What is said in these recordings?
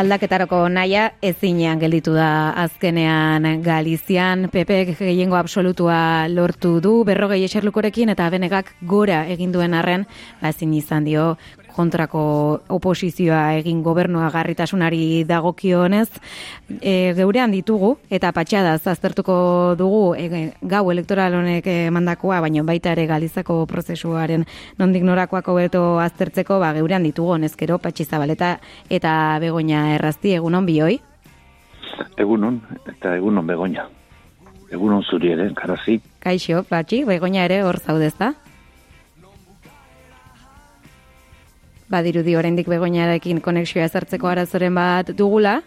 Aldaketarako naia ezinean gelditu da azkenean Galizian. Pepe gehiengo absolutua lortu du, berrogei eserlukorekin eta benegak gora egin duen arren, ba ezin izan dio kontrako oposizioa egin gobernua garritasunari dagokionez e, geurean ditugu eta patxada aztertuko dugu e, gau elektoral honek mandakoa baina baita ere galizako prozesuaren nondik norakoak hobeto aztertzeko ba geurean ditugu honezkero patxizabaleta eta begoña errazti egunon bioi Egunon, eta egunon begoña. Egunon zuri ere, karazi. Kaixo, patxi, begoña ere hor zaudezta. Badirudi oraindik begoinarekin konexioa ezartzeko arazoren bat dugula,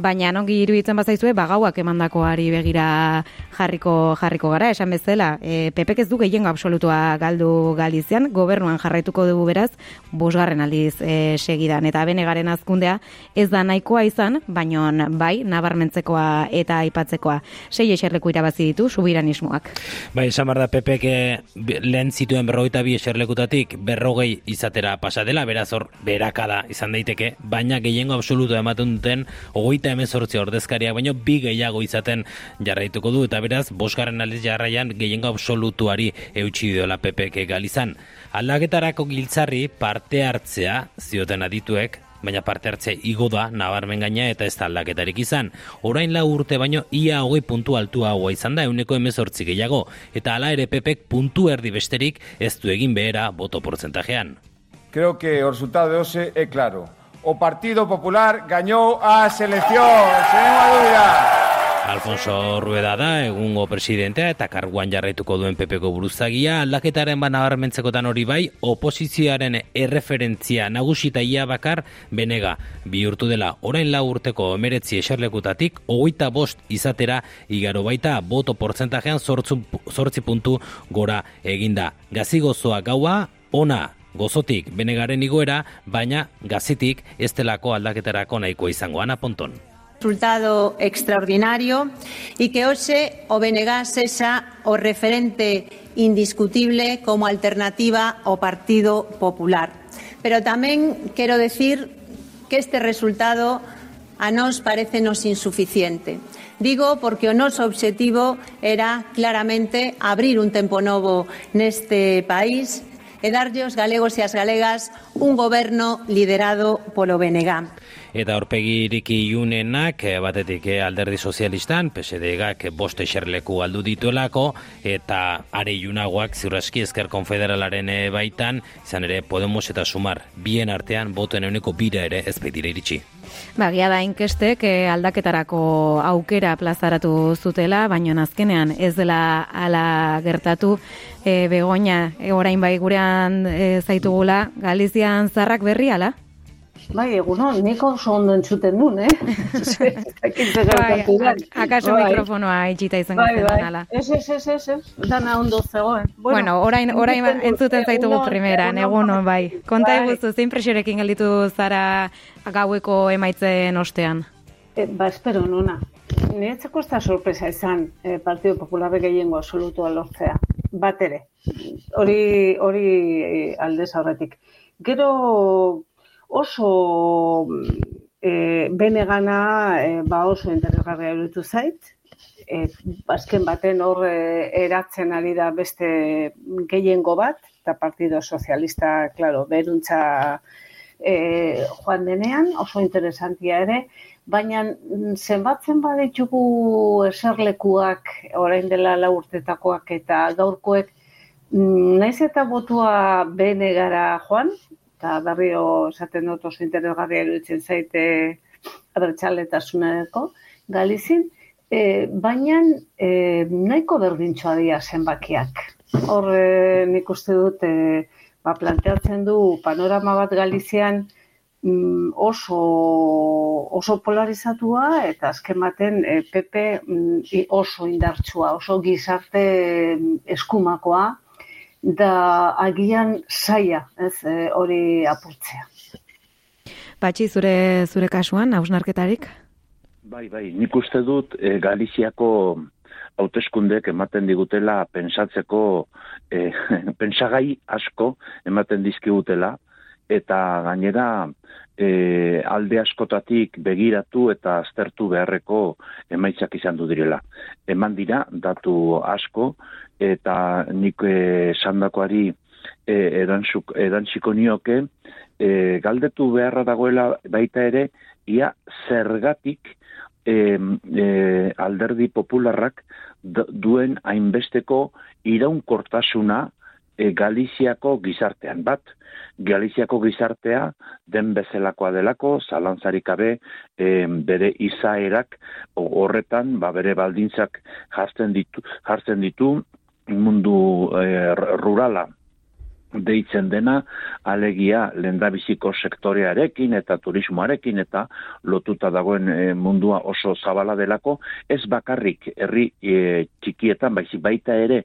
baina ongi iruditzen bazaizue bagauak emandakoari begira jarriko jarriko gara esan bezala. E, PPek ez du gehiengo absolutua galdu Galizian gobernuan jarraituko dugu beraz bosgarren aldiz e, segidan. Eta benegaren azkundea ez da nahikoa izan baino bai nabarmentzekoa eta aipatzekoa. Sei eserleku irabazi ditu subiranismoak. Bai esan da PPek e, lehen zituen berrogeita bi eserlekutatik berrogei izatera pasa dela beraz hor berakada izan daiteke baina gehiengo absolutua ematen duten ogoita emezortzi ordezkariak, baino bi gehiago izaten jarraituko du, eta beraz, bosgarren aldiz jarraian gehiengo absolutuari eutxi diola PPK galizan. Aldaketarako giltzarri parte hartzea, zioten adituek, baina parte hartze igo da nabarmen gaina eta ez aldaketarik izan. Orain lau urte baino ia hogei puntu altu haua izan da euneko emezortzi gehiago, eta ala ere pepek puntu erdi besterik ez du egin behera boto porcentajean. Creo que el resultado de OSE es claro. O Partido Popular gañó a selección, sin duda. Alfonso Rueda da, egungo presidentea eta karguan jarraituko duen pepeko buruzagia, aldaketaren bana barmentzekotan hori bai, oposizioaren erreferentzia nagusita ia bakar benega bihurtu dela orain lau urteko emeretzi eserlekutatik, ogoita bost izatera igaro baita boto portzentajean sortzi puntu gora eginda. Gazigozoa gaua, ona gozotik benegaren igoera, baina gazitik ez delako aldaketarako nahiko izango ana ponton. Resultado extraordinario y que hoxe o benegas sexa o referente indiscutible como alternativa ao Partido Popular. Pero tamén quero decir que este resultado a nós parecenos insuficiente. Digo porque o noso obxectivo era claramente abrir un tempo novo neste país, e darlle aos galegos e as galegas un goberno liderado polo BNG. Eta horpegirik iunenak, eh, batetik eh, alderdi sozialistan, PSD-gak boste xerleku aldu dituelako, eta are iunagoak ziurraski ezker konfederalaren eh, baitan, izan ere Podemos eta Sumar, bien artean, boten euneko bira ere ez iritsi. Bagia da inkestek aldaketarako aukera plazaratu zutela, baina azkenean ez dela ala gertatu e, begoina orain bai gurean e, zaitugula Galizian zarrak berri ala? Bai, eguno, niko oso ondo entzuten duen, eh? bai, akaso bai. mikrofonoa itxita izango bai, bai. ala. Ez, ez, ez, ez, ez, dana ondo zegoen. Bueno, bueno orain, orain entzuten zaitugu primera, eguno, bai. Konta bai. eguzu, zein presiorekin gelditu zara gaueko emaitzen ostean? E, ba, espero, nuna. Niretzeko ez da sorpresa izan eh, Partido Popular gehiengo absolutua lortzea. Bat ere. Hori, hori eh, aldez aurretik. Gero oso e, bene gana e, ba oso interesgarria iruditu zait. E, azken baten hor eratzen ari da beste gehiengo bat, eta Partido Sozialista, claro, beruntza e, joan denean, oso interesantia ere, baina zenbatzen baditugu eserlekuak orain dela laurtetakoak eta gaurkoek, naiz eta botua bene gara joan, eta berrio esaten dut oso interesgarria iruditzen zaite abertxaletasunareko Galizin, e, baina e, nahiko berdintxoa dira zenbakiak. Hor e, nik uste dut e, ba, planteatzen du panorama bat Galizian mm, oso, oso polarizatua eta azken baten e, PP mm, oso indartsua, oso gizarte mm, eskumakoa, da agian saia, ez, e, hori apurtzea. Patxi, zure, zure kasuan, hausnarketarik? Bai, bai, nik uste dut e, Galiziako hauteskundek ematen digutela pensatzeko, e, pensagai asko ematen dizkigutela, eta gainera e, alde askotatik begiratu eta aztertu beharreko emaitzak izan du direla. Eman dira, datu asko, eta nik esandakoari e, erantziko nioke, e, galdetu beharra dagoela baita ere, ia zergatik e, e, alderdi popularrak duen hainbesteko iraunkortasuna e, Galiziako gizartean bat. Galiziako gizartea den bezelakoa delako, zalantzarikabe e, bere izaerak horretan, ba, bere baldintzak jartzen ditu, jartzen ditu mundu e, rurala deitzen dena alegia lendabiziko sektorearekin eta turismoarekin eta lotuta dagoen e, mundua oso zabala delako. Ez bakarrik herri e, txikietan baizik baita ere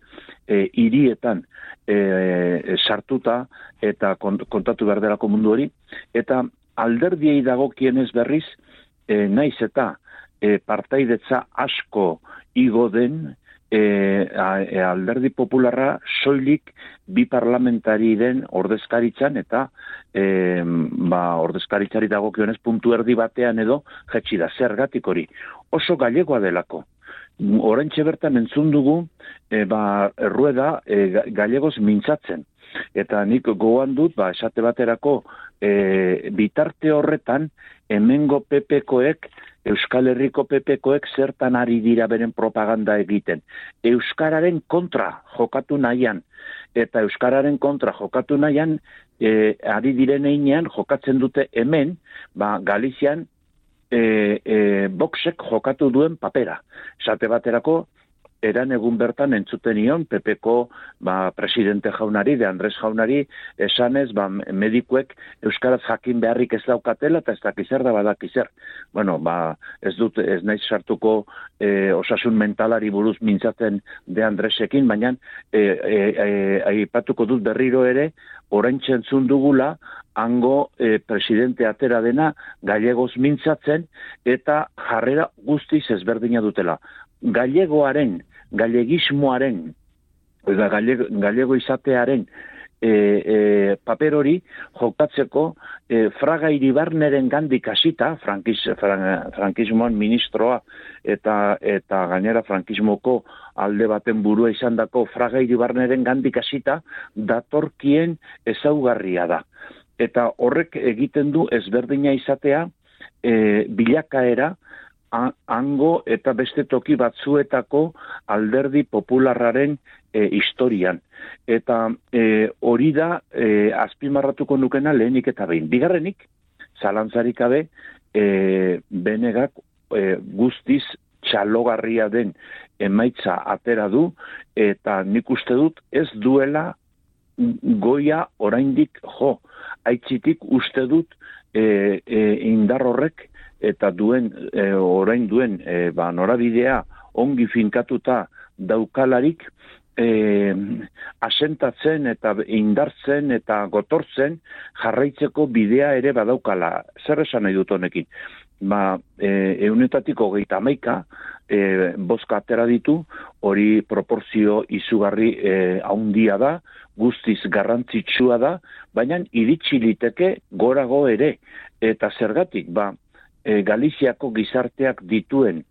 e, hirietan e, sartuta eta kontatu behar delako mundu hori. Eta alderdiei dagokienez berriz e, naiz eta e, partaidetza asko igo den e, e, alderdi popularra soilik bi parlamentari den ordezkaritzan eta e, ba, ordezkaritzari dagokionez puntu erdi batean edo jetxi da zergatik hori. Oso galegoa delako. Orentxe bertan entzun dugu e, ba, rueda e, galegoz mintzatzen. Eta nik goan dut ba, esate baterako e, bitarte horretan hemengo pepekoek Euskal Herriko PPkoek zertan ari dira beren propaganda egiten. Euskararen kontra jokatu nahian, eta Euskararen kontra jokatu nahian, e, ari diren einean jokatzen dute hemen, ba, Galizian, e, e, boxek jokatu duen papera. Esate baterako, eran egun bertan entzuten ion, PPko ba, presidente jaunari, de Andres jaunari, esanez, ba, medikuek Euskaraz jakin beharrik ez daukatela, eta ez dakizer da badakizer. Bueno, ba, ez dut, ez naiz sartuko e, osasun mentalari buruz mintzatzen de Andresekin, baina e, e, e, aipatuko dut berriro ere, orain txentzun dugula, hango e, presidente atera dena gallegoz mintzatzen, eta jarrera guztiz ezberdina dutela. Gallegoaren galegismoaren, eta galego izatearen e, e, paper hori jokatzeko e, fraga iribarneren gandik asita, frankiz, frankismoan ministroa eta eta gainera frankismoko alde baten burua izan dako fraga iribarneren gandik asita, datorkien ezaugarria da. Eta horrek egiten du ezberdina izatea e, bilakaera, hango eta beste toki batzuetako alderdi popularraren e, historian. Eta e, hori da e, azpimarratuko nukena lehenik eta behin. Bigarrenik, zalantzarik abe, e, benegak e, guztiz txalogarria den emaitza atera du, eta nik uste dut ez duela goia oraindik jo. Aitzitik uste dut e, e, indar horrek eta duen e, orain duen e, ba, norabidea ongi finkatuta daukalarik e, asentatzen eta indartzen eta gotortzen jarraitzeko bidea ere badaukala. Zer esan nahi dut honekin? Ba, e, eunetatiko geita maika, e, boska atera ditu, hori proporzio izugarri e, haundia da, guztiz garrantzitsua da, baina iritsi liteke gorago ere. Eta zergatik, ba, e, Galiziako gizarteak dituen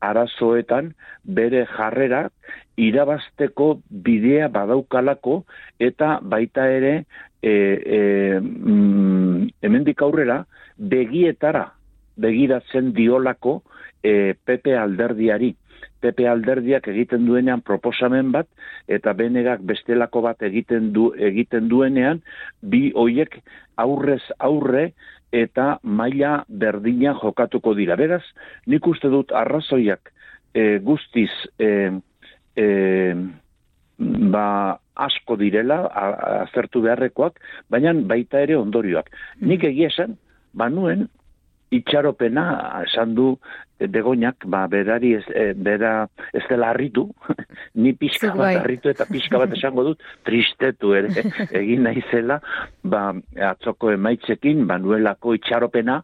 arazoetan bere jarrerak irabasteko bidea badaukalako eta baita ere e, e, mm, hemendik aurrera begietara begiratzen diolako e, Pepe alderdiari. Pepe alderdiak egiten duenean proposamen bat eta benegak bestelako bat egiten du egiten duenean bi hoiek aurrez aurre eta maila berdina jokatuko dira. Beraz, nik uste dut arrazoiak e, guztiz e, e, ba, asko direla, azertu beharrekoak, baina baita ere ondorioak. Nik egia esan, banuen, itxaropena esan du begoinak, ba, berari ez, e, bera ez dela harritu, ni pixka bat harritu eta pixka bat esango dut, tristetu ere, egin nahi zela, ba, atzoko emaitzekin, banuelako itxaropena,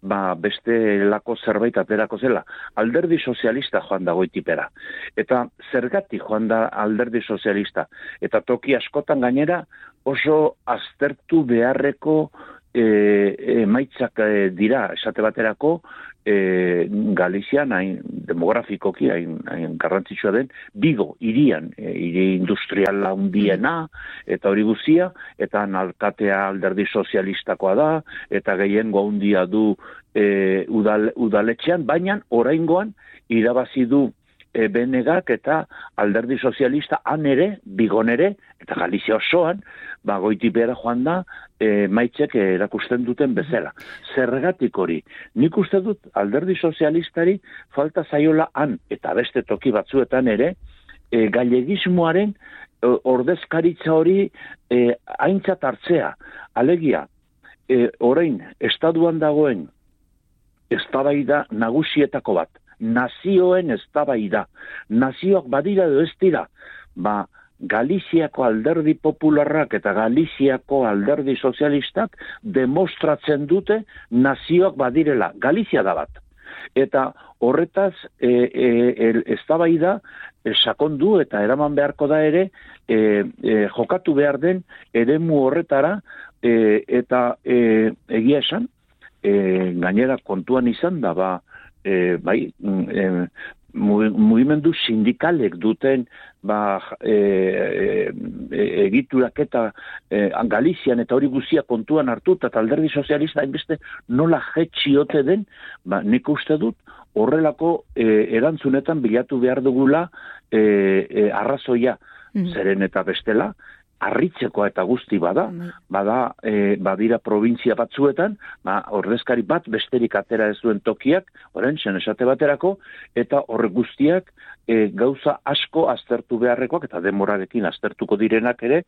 ba, beste lako zerbait aterako zela. Alderdi sozialista joan da goitipera. Eta zergati joan da alderdi sozialista. Eta toki askotan gainera oso aztertu beharreko e, e, maitzak e, dira, esate baterako, e, Galizian, hain demografikoki, hain, hain garrantzitsua den, bigo, irian, e, iri industrial laundiena, eta hori guzia, eta alkatea alderdi sozialistakoa da, eta gehiengo handia du e, udal, udaletxean, baina oraingoan irabazi du e, benegak eta alderdi sozialista han ere, bigon ere, eta Galizia osoan, ba, goitipera joan da, e, maitzek erakusten duten bezala. Zergatik hori, nik uste dut alderdi sozialistari falta zaiola han, eta beste toki batzuetan ere, e, galegismoaren e, ordezkaritza hori e, aintzat hartzea. Alegia, e, orain, estaduan dagoen, eztabaida nagusietako bat, nazioen eztabaida. Nazioak badira edo ez dira, ba, Galiziako alderdi popularrak eta Galiziako alderdi sozialistak demostratzen dute nazioak badirela. Galizia da bat. Eta horretaz e, e, eztabaida e, sakondu eta eraman beharko da ere e, e, jokatu behar den eremu horretara e, eta e, egia esan e, gainera kontuan izan da ba e, bai e, mugimendu sindikalek duten ba, e, e, egiturak eta e, Galizian eta hori guzia kontuan hartu eta alderdi sozialista hainbeste nola jetxiote den, ba, nik uste dut horrelako e, erantzunetan bilatu behar dugula e, e, arrazoia mm. zeren eta bestela, harritzeko eta guzti bada, mm. bada e, badira provintzia batzuetan, ba, ordezkari bat besterik atera ez duen tokiak, oren, esate baterako, eta horre guztiak e, gauza asko aztertu beharrekoak, eta demorarekin aztertuko direnak ere,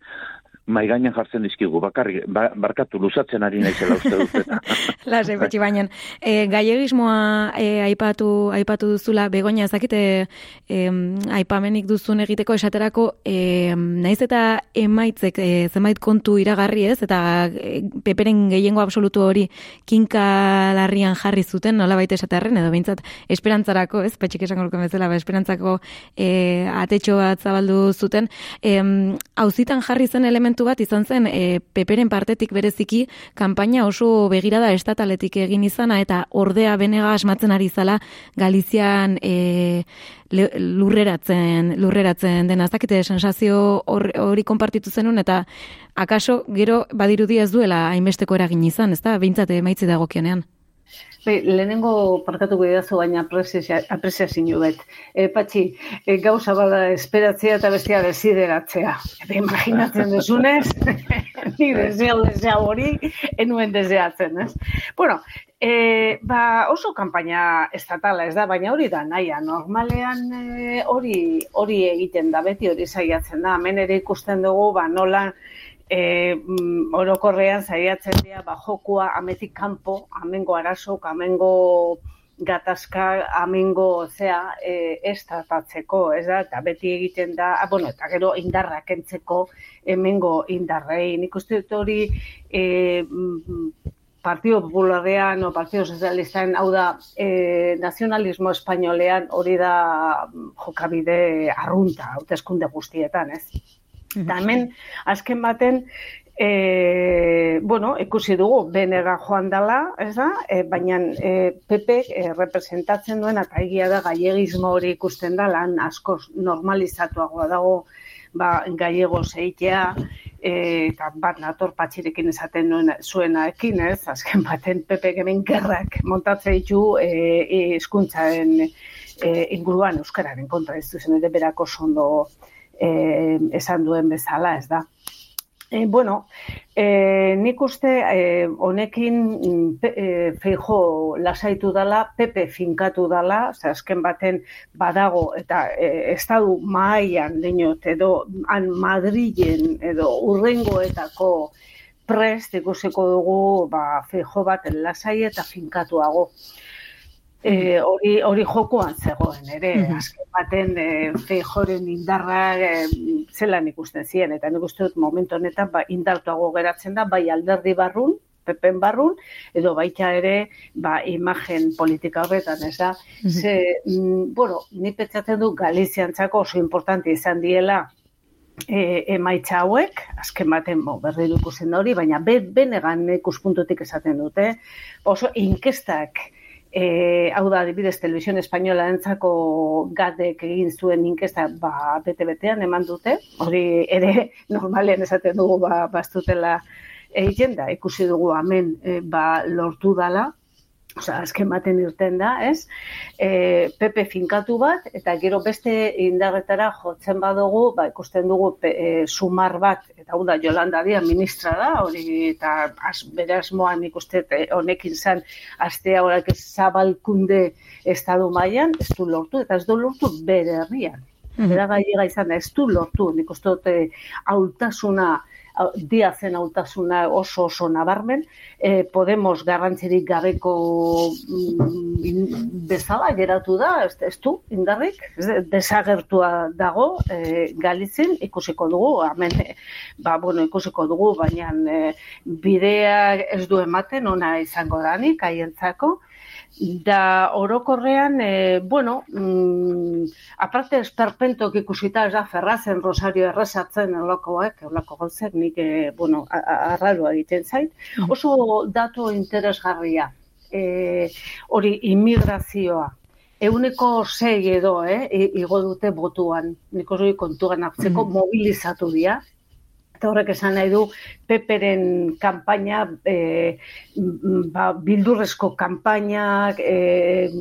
mai gainean jartzen dizkigu, bakarri, ba, barkatu luzatzen ari naizela uste dut. Lase, betxi baina. E, gaiegismoa e, aipatu, aipatu duzula, begonia ezakite e, aipamenik duzun egiteko esaterako, e, naiz eta emaitzek e, zenbait kontu iragarri ez, eta e, peperen gehiengo absolutu hori kinka larrian jarri zuten, nola baita esaterren, edo bintzat esperantzarako, ez, petxik esan gorko bezala, ba, esperantzako e, atetxo bat zabaldu zuten, e, hauzitan jarri zen element momentu bat izan zen e, peperen partetik bereziki kanpaina oso begirada estataletik egin izana eta ordea benega asmatzen ari zala Galizian e, lurreratzen lurreratzen dena zakite sensazio hori konpartitu zenun eta akaso gero badirudi ez duela hainbesteko eragin izan, ezta? Beintzate emaitzi dagokionean. Bai, lehenengo parkatu bidazu baina aprezia zinu bet. E, patxi, e, gauza bada esperatzea eta bestia desideratzea. Eta imaginatzen desunez, ni deseo, desea hori, enuen deseatzen, ez? Bueno, e, ba, oso kanpaina estatala ez da, baina hori da naia. Normalean hori hori egiten da, beti hori saiatzen da. Hemen ere ikusten dugu, ba, nola e, mm, orokorrean zaiatzen dira ba, jokua ametik kanpo, amengo arasok, amengo gatazka, amengo zea, e, ez tratatzeko, ez da, eta beti egiten da, a, ah, bueno, eta gero indarrak entzeko hemengo indarrei. Nik uste dut hori e, mm, Partido Popularean o Partido Socialistan hau da e, nazionalismo espainolean hori da jokabide arrunta, hauteskunde guztietan, ez? Eta hemen, azken baten, e, bueno, ikusi dugu, benega joan dela, ez da? E, baina e, Pepe e, representatzen duen, eta egia da, gaiegismo hori ikusten da, lan asko normalizatuagoa dago, ba, gaiego zeitea, e, eta bat nator patxirekin esaten nuen zuenaekin, ez? Azken baten Pepe gemen gerrak montatzea ditu e, e, inguruan Euskararen kontra ez duzen, berako sondo eh, esan duen bezala, ez da. E, bueno, e, nik uste e, honekin e, feijo lasaitu dala, pepe finkatu dala, ze azken baten badago eta e, estadu maaian dinot edo han Madrilen edo urrengoetako prest ikusiko dugu ba, feijo bat lasai eta finkatuago e, hori hori jokoan zegoen ere mm azken baten e, feijoren indarra e, zelan ikusten zien. Eta nik uste dut momentu honetan ba indartuago geratzen da bai alderdi barrun pepen barrun, edo baita ere, ba, imagen politika horretan, ez da? Ze, mm, bueno, ni petzaten du Galiziantzako oso importante izan diela e, emaitza hauek, azken baten bo, berri dukusen hori, baina be, benegan ikuspuntutik esaten dute, oso inkestak, E, hau da, adibidez, Televisión Espainola entzako gadek egin zuen inkesta ba, bete-betean eman dute, hori ere normalean esaten dugu ba, bastutela egiten da, ikusi dugu hemen e, ba, lortu dala, Osa, azken baten irten da, ez? E, Pepe finkatu bat, eta gero beste indarretara jotzen badugu, ba, ikusten dugu e, sumar bat, eta hau da, Jolanda dia, ministra da, hori, eta az, bere asmoan ikuste e, honekin zan, aztea horak zabalkunde estadu mailan ez du lortu, eta ez du lortu bere herrian. Mm -hmm. izan da, ez du lortu, nik uste dute, hautasuna, diazen autasuna oso oso nabarmen, e, Podemos garrantzirik gabeko mm, bezala geratu da, ez, ez du, indarrik, desagertua dago e, Galizin, ikusiko dugu, hemen, ba, bueno, ikusiko dugu, baina e, bidea ez du ematen, ona izango danik, haientzako, da orokorrean, e, bueno, mm, aparte esperpentok ikusita ez da ferrazen Rosario errezatzen olakoak, olako gauzek, nik, e, bueno, arraroa egiten zait, mm. oso datu interesgarria, e, hori immigrazioa, Euneko sei edo, eh, igo dute botuan, niko zoi kontuan hartzeko, mm. mobilizatu dira, eta horrek esan nahi du peperen kanpaina e, ba, bildurrezko kanpainak e,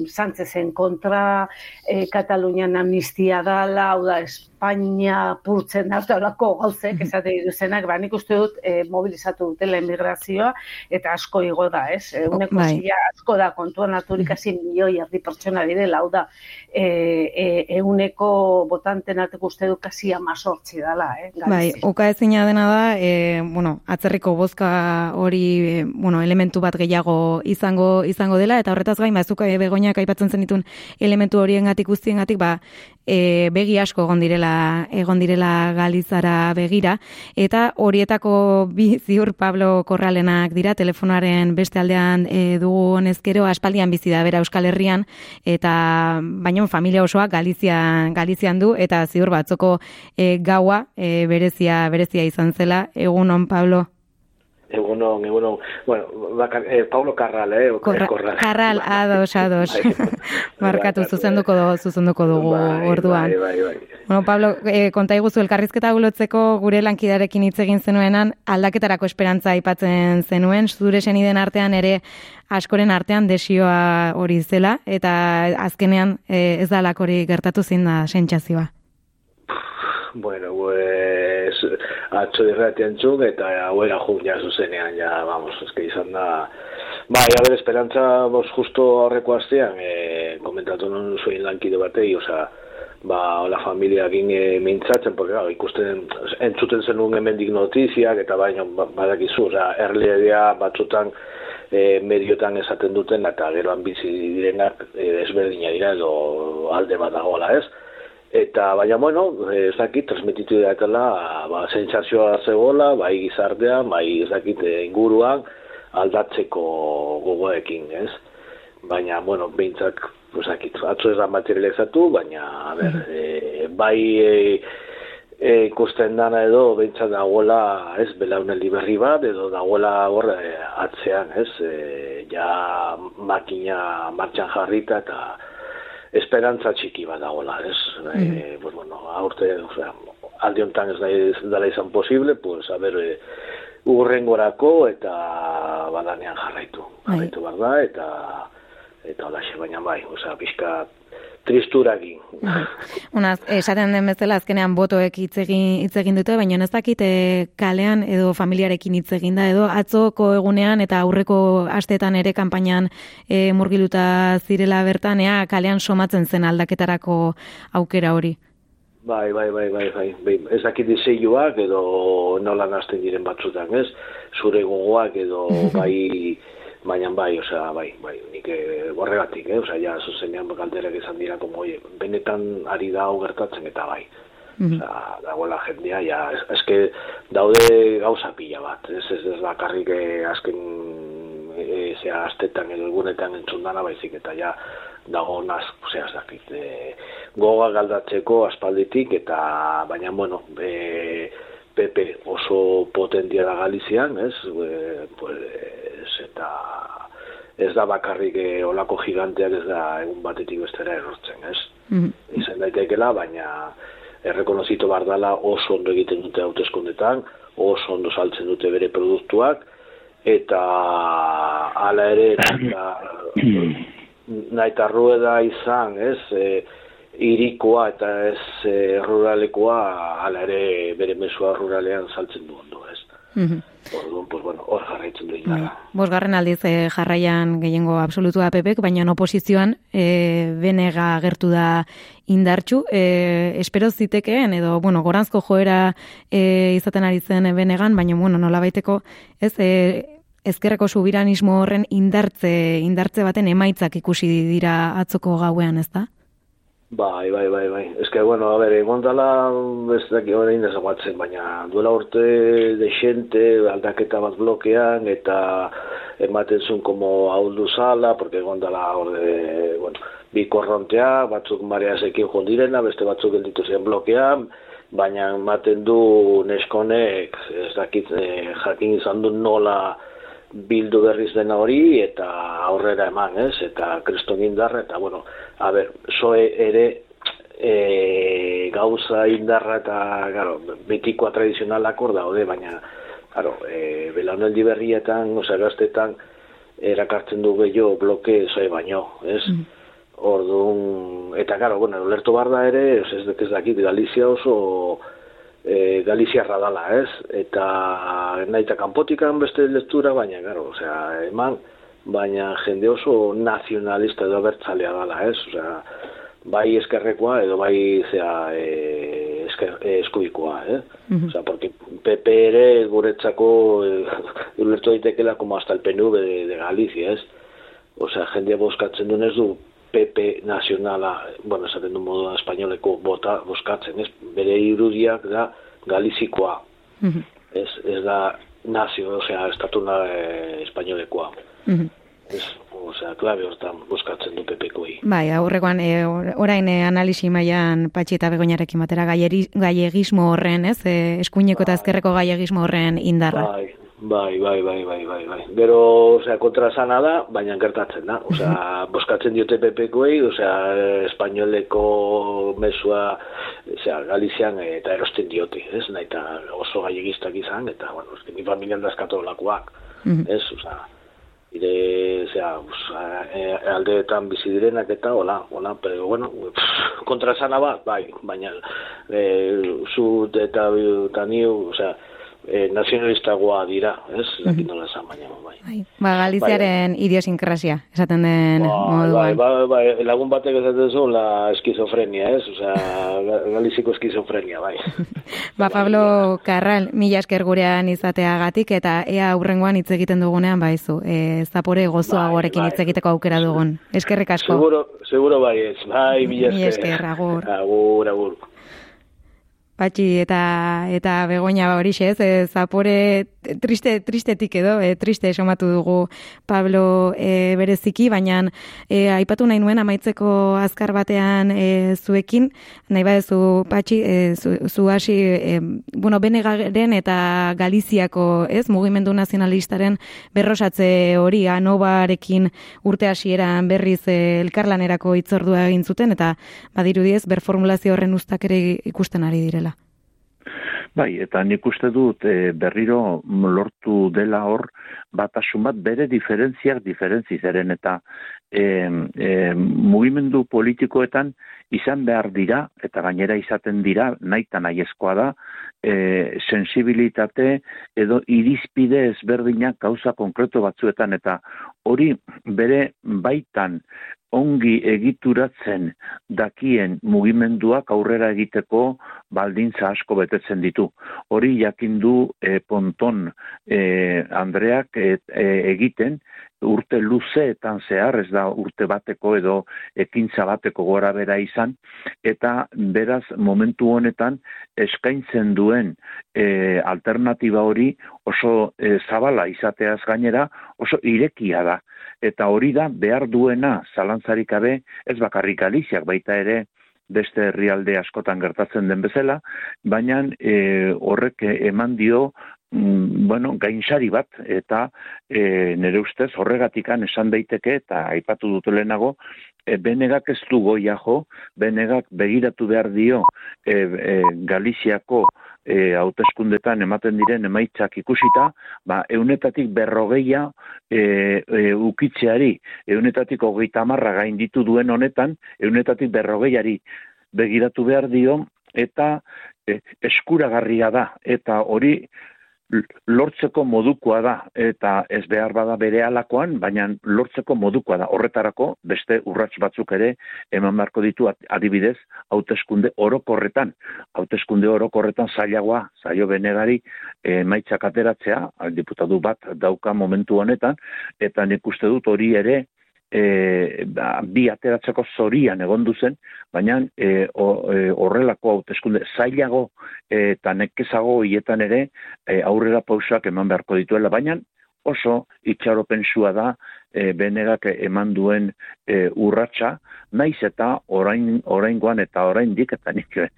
Sánchezen kontra e, Katalunian amnistia dala hau da Espainia purtzen da olako gauzek esate duzenak ba nik uste dut e, mobilizatu dutela emigrazioa eta asko igo da ez e, uneko bai. asko da kontuan mm-hmm. hasi milioi erdi pertsona direla hau da e, e, euneko botanten arteko uste dut kasi amazortzi dala eh, bai, uka ezina dena da e, bueno, atzerriko bozka hori e, bueno, elementu bat gehiago izango izango dela eta horretaz gain bazuk e, begoinak aipatzen zenitun elementu horiengatik guztiengatik ba e, begi asko egon direla egon direla Galizara begira. Eta horietako bi ziur Pablo Korralenak dira telefonaren beste aldean e, dugu honezkero aspaldian bizi da bera Euskal Herrian eta baino familia osoa Galizian Galizian du eta ziur batzoko e, gaua e, berezia berezia izan zela. Egunon Pablo Egunon, egunon. Bueno, bakar, eh, Paulo Carral, eh? Korra, Korral. Carral, ados, ados. Markatu, zuzenduko dugu, zuzenduko dugu bai, orduan. Bai, bai, bai. Bueno, Pablo, eh, konta iguzu, elkarrizketa gulotzeko gure lankidarekin hitz egin zenuenan, aldaketarako esperantza aipatzen zenuen, zure seniden artean ere askoren artean desioa hori zela, eta azkenean eh, ez dalak hori gertatu zin da sentsazioa. Bueno, pues atzo dirrati entzun, eta hauera jun ja zuzenean, ja, vamos, eske izan da... Bai, a ver, esperantza, bos, justo horreko astean, e, komentatu non zuen lankide batei, oza, ba, la familia gine e, mintzatzen, porque, ba, ikusten, entzuten zenun hemendik notiziak, eta baino, ba, badakizu, oza, erliedea batzutan, e, mediotan esaten duten, eta geroan bizi direnak, e, desberdina dira, edo alde bat dagoela, ez? Eta, baina, bueno, ez dakit, transmititu daitela, ba, sentsazioa zegoela, bai gizartean, bai ez dakit eh, inguruan, aldatzeko gogoekin, ez? Baina, bueno, behintzak, ez dakit, atzo ez da materializatu, baina, a ber, e, bai e, e, ikusten dana edo, behintzak dagoela, ez, belauneldi berri bat, edo dagoela horre atzean, ez? E, ja makina martxan jarrita eta esperantza txiki bat dagoela, ez? Mm -hmm. pues, bueno, aurte, o sea, alde honetan ez nahi dela izan posible, pues, a ber, e, urrengorako eta badanean jarraitu. Bai. Jarraitu behar da, eta eta hola baina bai, oza, pixka tristuragin. Unaz, esaten den bezala azkenean botoek hitz egin hitz egin dute, baina ez dakit eh, kalean edo familiarekin hitz egin da edo atzoko egunean eta aurreko asteetan ere kanpainan e, murgiluta zirela bertan ea kalean somatzen zen aldaketarako aukera hori. Bai, bai, bai, bai, bai, bai. Ez dakit diseioak edo nola nazten diren batzutan, ez? Zure gogoak edo bai baina bai, osea, bai, bai, nik e, borregatik, eh, osea, ja, zuzenean galderak izan dira, como, benetan ari da gertatzen eta bai. Mm -hmm. dagoela jendea, ja, eske daude gauza pila bat, ez ez, ez bakarrik eh, azken e, zea astetan edo egunetan entzun dana baizik eta ja dago naz, zea dakit, e, goga galdatzeko aspalditik eta baina bueno, e, Pepe oso potentia da Galizian, ez? E, pues, eta ez da bakarrik e, olako giganteak ez da egun batetik bestera erortzen, ez? Mm -hmm. Izan daitekela, baina errekonozito bardala oso ondo egiten dute hauteskundetan, oso ondo saltzen dute bere produktuak, eta hala ere nahi eta rueda izan, ez, e, irikoa eta ez e, ruralekoa hala ere bere mesua ruralean saltzen du ondo, ez. Mm Orduan, pues bueno, hor jarraitzen du indarra. Bai. Bosgarren aldiz eh, jarraian gehiengo absolutua pepek, baina oposizioan eh, benega agertu da indartxu. Eh, espero zitekeen, edo, bueno, goranzko joera eh, izaten ari zen benegan, baina, bueno, nola baiteko, ez, eh, ezkerreko subiranismo horren indartze, indartze baten emaitzak ikusi dira atzoko gauean, ez da? Bai, bai, bai, bai. Ez que, bueno, a ber, egon dala, ez daki hori indezaguatzen, baina duela urte de xente, aldaketa bat blokean, eta ematen zuen como hauldu zala, porque egon dala hori, bueno, bi korrontea, batzuk marea zekin jondirena, beste batzuk gelditu zen blokean, baina ematen du neskonek, ez dakit, eh, jakin izan du nola, bildu berriz dena hori eta aurrera eman, ez? Eta kriston indarra, eta bueno, a ber, soe ere e, gauza indarra eta, garo, betikoa tradizionalak hor daude, baina, garo, e, belauneldi berrietan, osea, gaztetan, erakartzen du gehiago bloke zoe baino, ez? Mm. Orduan, eta, garo, bueno, lertu barda ere, ez, ez, ez dakit, Galizia oso, e, Galiziarra dala, ez? Eta nahi eta kanpotikan beste lektura, baina, garo, osea, eman, baina jende oso nazionalista edo bertzalea dala, ez? Osea, bai eskerrekoa edo bai zea e, esker, e, eskubikoa, eh? Mm Osea, porque PP ere guretzako e, ulertu daitekela como hasta el PNV de, de Galicia, ez? Osea, jende boskatzen duen ez du PP nazionala, bueno, esaten du modu espainoleko bota boskatzen, ez? Bere irudiak da galizikoa. Mm ez, ez da nazio, osea, estatuna e, espainolekoa. Mm Ez, osea, klabe hortan boskatzen du PP-koi. Bai, aurrekoan, e, orain e, analisi mailan patxi eta begoinarekin batera gaiegismo horren, ez? E, eskuineko eta ezkerreko gaiegismo horren indarra. Bai, Bai, bai, bai, bai, bai, bai. Gero, osea, kontra sana da, baina gertatzen da. Osea, boskatzen diote pepekoei, osea, espainoleko mesua, osea, Galizian eta erosten diote, ez? Nahi eta oso gaiegistak izan, eta, bueno, ez mi familian dazkatu lakuak, ez? Osea, ire, osea, e, aldeetan bizi direnak eta, hola, hola, pero, bueno, kontra sana bat, bai, baina, e, zut eta, eta niu, osea, e, nazionalistagoa dira, ez? Zakin nola esan baina, bai. bai. Ba, Galiziaren bai. idiosinkrazia, esaten den ba, moduan. Bai, bai, bai, lagun batek esaten zuen la eskizofrenia, ez? Osea, Galiziko eskizofrenia, bai. ba, Pablo Carral, mila esker gurean izateagatik, eta ea aurrengoan hitz egiten dugunean, baizu, e, zapore gozoa bai, gorekin bai. hitz egiteko aukera dugun. Eskerrik asko. Seguro, seguro bai ez, bai, mila esker. Mila esker, agur. Agur, agur patxi eta eta begoña ba hori ez, zapore triste, tristetik edo, e, triste esomatu dugu Pablo e, bereziki, baina e, aipatu nahi nuen amaitzeko azkar batean e, zuekin, nahi badezu patxi, e, zu, hasi, e, bueno, benegaren eta Galiziako, ez, mugimendu nazionalistaren berrosatze hori, anobarekin urte hasieran berriz e, elkarlanerako itzordua egin zuten, eta badirudiez, berformulazio horren ustak ere ikusten ari direla. Bai, eta nik uste dut e, berriro lortu dela hor batasun bat bere diferentziak diferentzi zeren eta e, e, mugimendu politikoetan izan behar dira eta gainera izaten dira nahi eta nahi da e, sensibilitate edo irizpide ezberdinak gauza konkreto batzuetan eta hori bere baitan ongi egituratzen dakien mugimenduak aurrera egiteko baldintza asko betetzen ditu. Hori jakin du e, ponton e, Andreak e, egiten urte luzeetan zehar, ez da urte bateko edo ekintza bateko gora bera izan, eta beraz momentu honetan eskaintzen duen e, alternatiba hori oso e, zabala izateaz gainera oso irekia da eta hori da behar duena zalantzarik gabe ez bakarrik Galiziak baita ere beste herrialde askotan gertatzen den bezala, baina e, horrek eman dio mm, bueno, gainsari bat, eta e, nire ustez horregatikan esan daiteke, eta aipatu dut lehenago, e, benegak ez du goia jo, benegak begiratu behar dio e, e, Galiziako e, hauteskundetan ematen diren emaitzak ikusita, ba, eunetatik berrogeia e, e, ukitzeari, eunetatik hogeita marra gain ditu duen honetan, eunetatik berrogeiari begiratu behar dio, eta e, eskuragarria da, eta hori lortzeko modukoa da eta ez behar bada bere alakoan, baina lortzeko modukoa da. Horretarako beste urrats batzuk ere eman beharko ditu adibidez hauteskunde orokorretan. Hauteskunde orokorretan zailagoa, zaio benegari e, maitzak ateratzea, diputatu bat dauka momentu honetan, eta nik uste dut hori ere e, ba, bi ateratzeko zorian egon duzen, baina e, e, horrelako hauteskunde zailago eta nekezago hietan ere e, aurrera pausak eman beharko dituela, baina oso itxaropensua da e, benegak eman duen e, urratsa, naiz eta orain oraingoan eta oraindik eta nik e,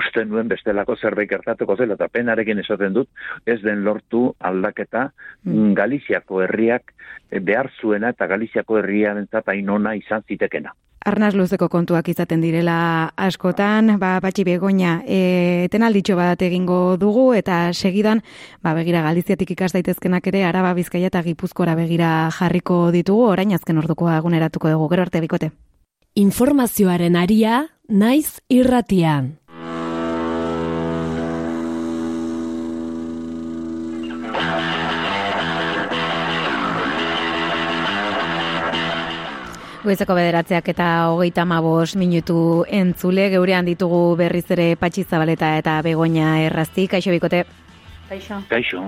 uste nuen bestelako zerbait gertatuko zela eta penarekin esaten dut ez den lortu aldaketa mm. Galiziako herriak behar zuena eta Galiziako herriaren eta inona izan zitekena. Arnaz luzeko kontuak izaten direla askotan, ba, batxi begoina, e, alditxo bat egingo dugu, eta segidan, ba, begira galiziatik ikas daitezkenak ere, araba bizkaia eta gipuzkora begira jarriko ditugu, orain azken ordukoa eguneratuko dugu, gero arte bikote. Informazioaren aria, naiz irratian. Goizeko bederatzeak eta hogeita mabos minutu entzule, geurean ditugu berriz ere patxizabaleta eta begoina errazti, kaixo bikote? Kaixo. Kaixo,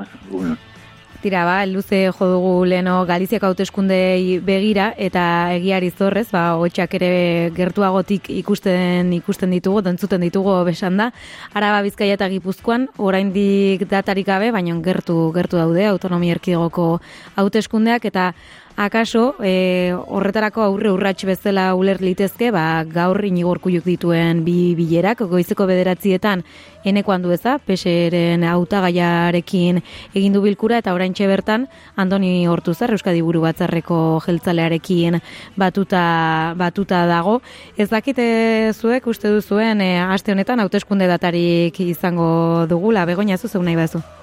Tira, ba, luze jo dugu leno Galiziak hauteskundei begira eta egiari zorrez, ba, hotxak ere gertuagotik ikusten ikusten ditugu, dontzuten ditugu besan da. Araba Bizkaia eta Gipuzkoan, oraindik datarik gabe, baina gertu gertu daude autonomia erkidegoko hauteskundeak eta akaso e, horretarako aurre urrats bezala uler litezke, ba, gaur inigorkuiuk dituen bi bilerak, goizeko bederatzietan eneko handu eza, peseren autagaiarekin egindu bilkura, eta orain bertan Andoni Hortuzar, Euskadi Buru Batzarreko jeltzalearekin batuta, batuta dago. Ez dakite zuek, uste duzuen, e, aste honetan, hauteskunde datarik izango dugula, begonia zu nahi bazu?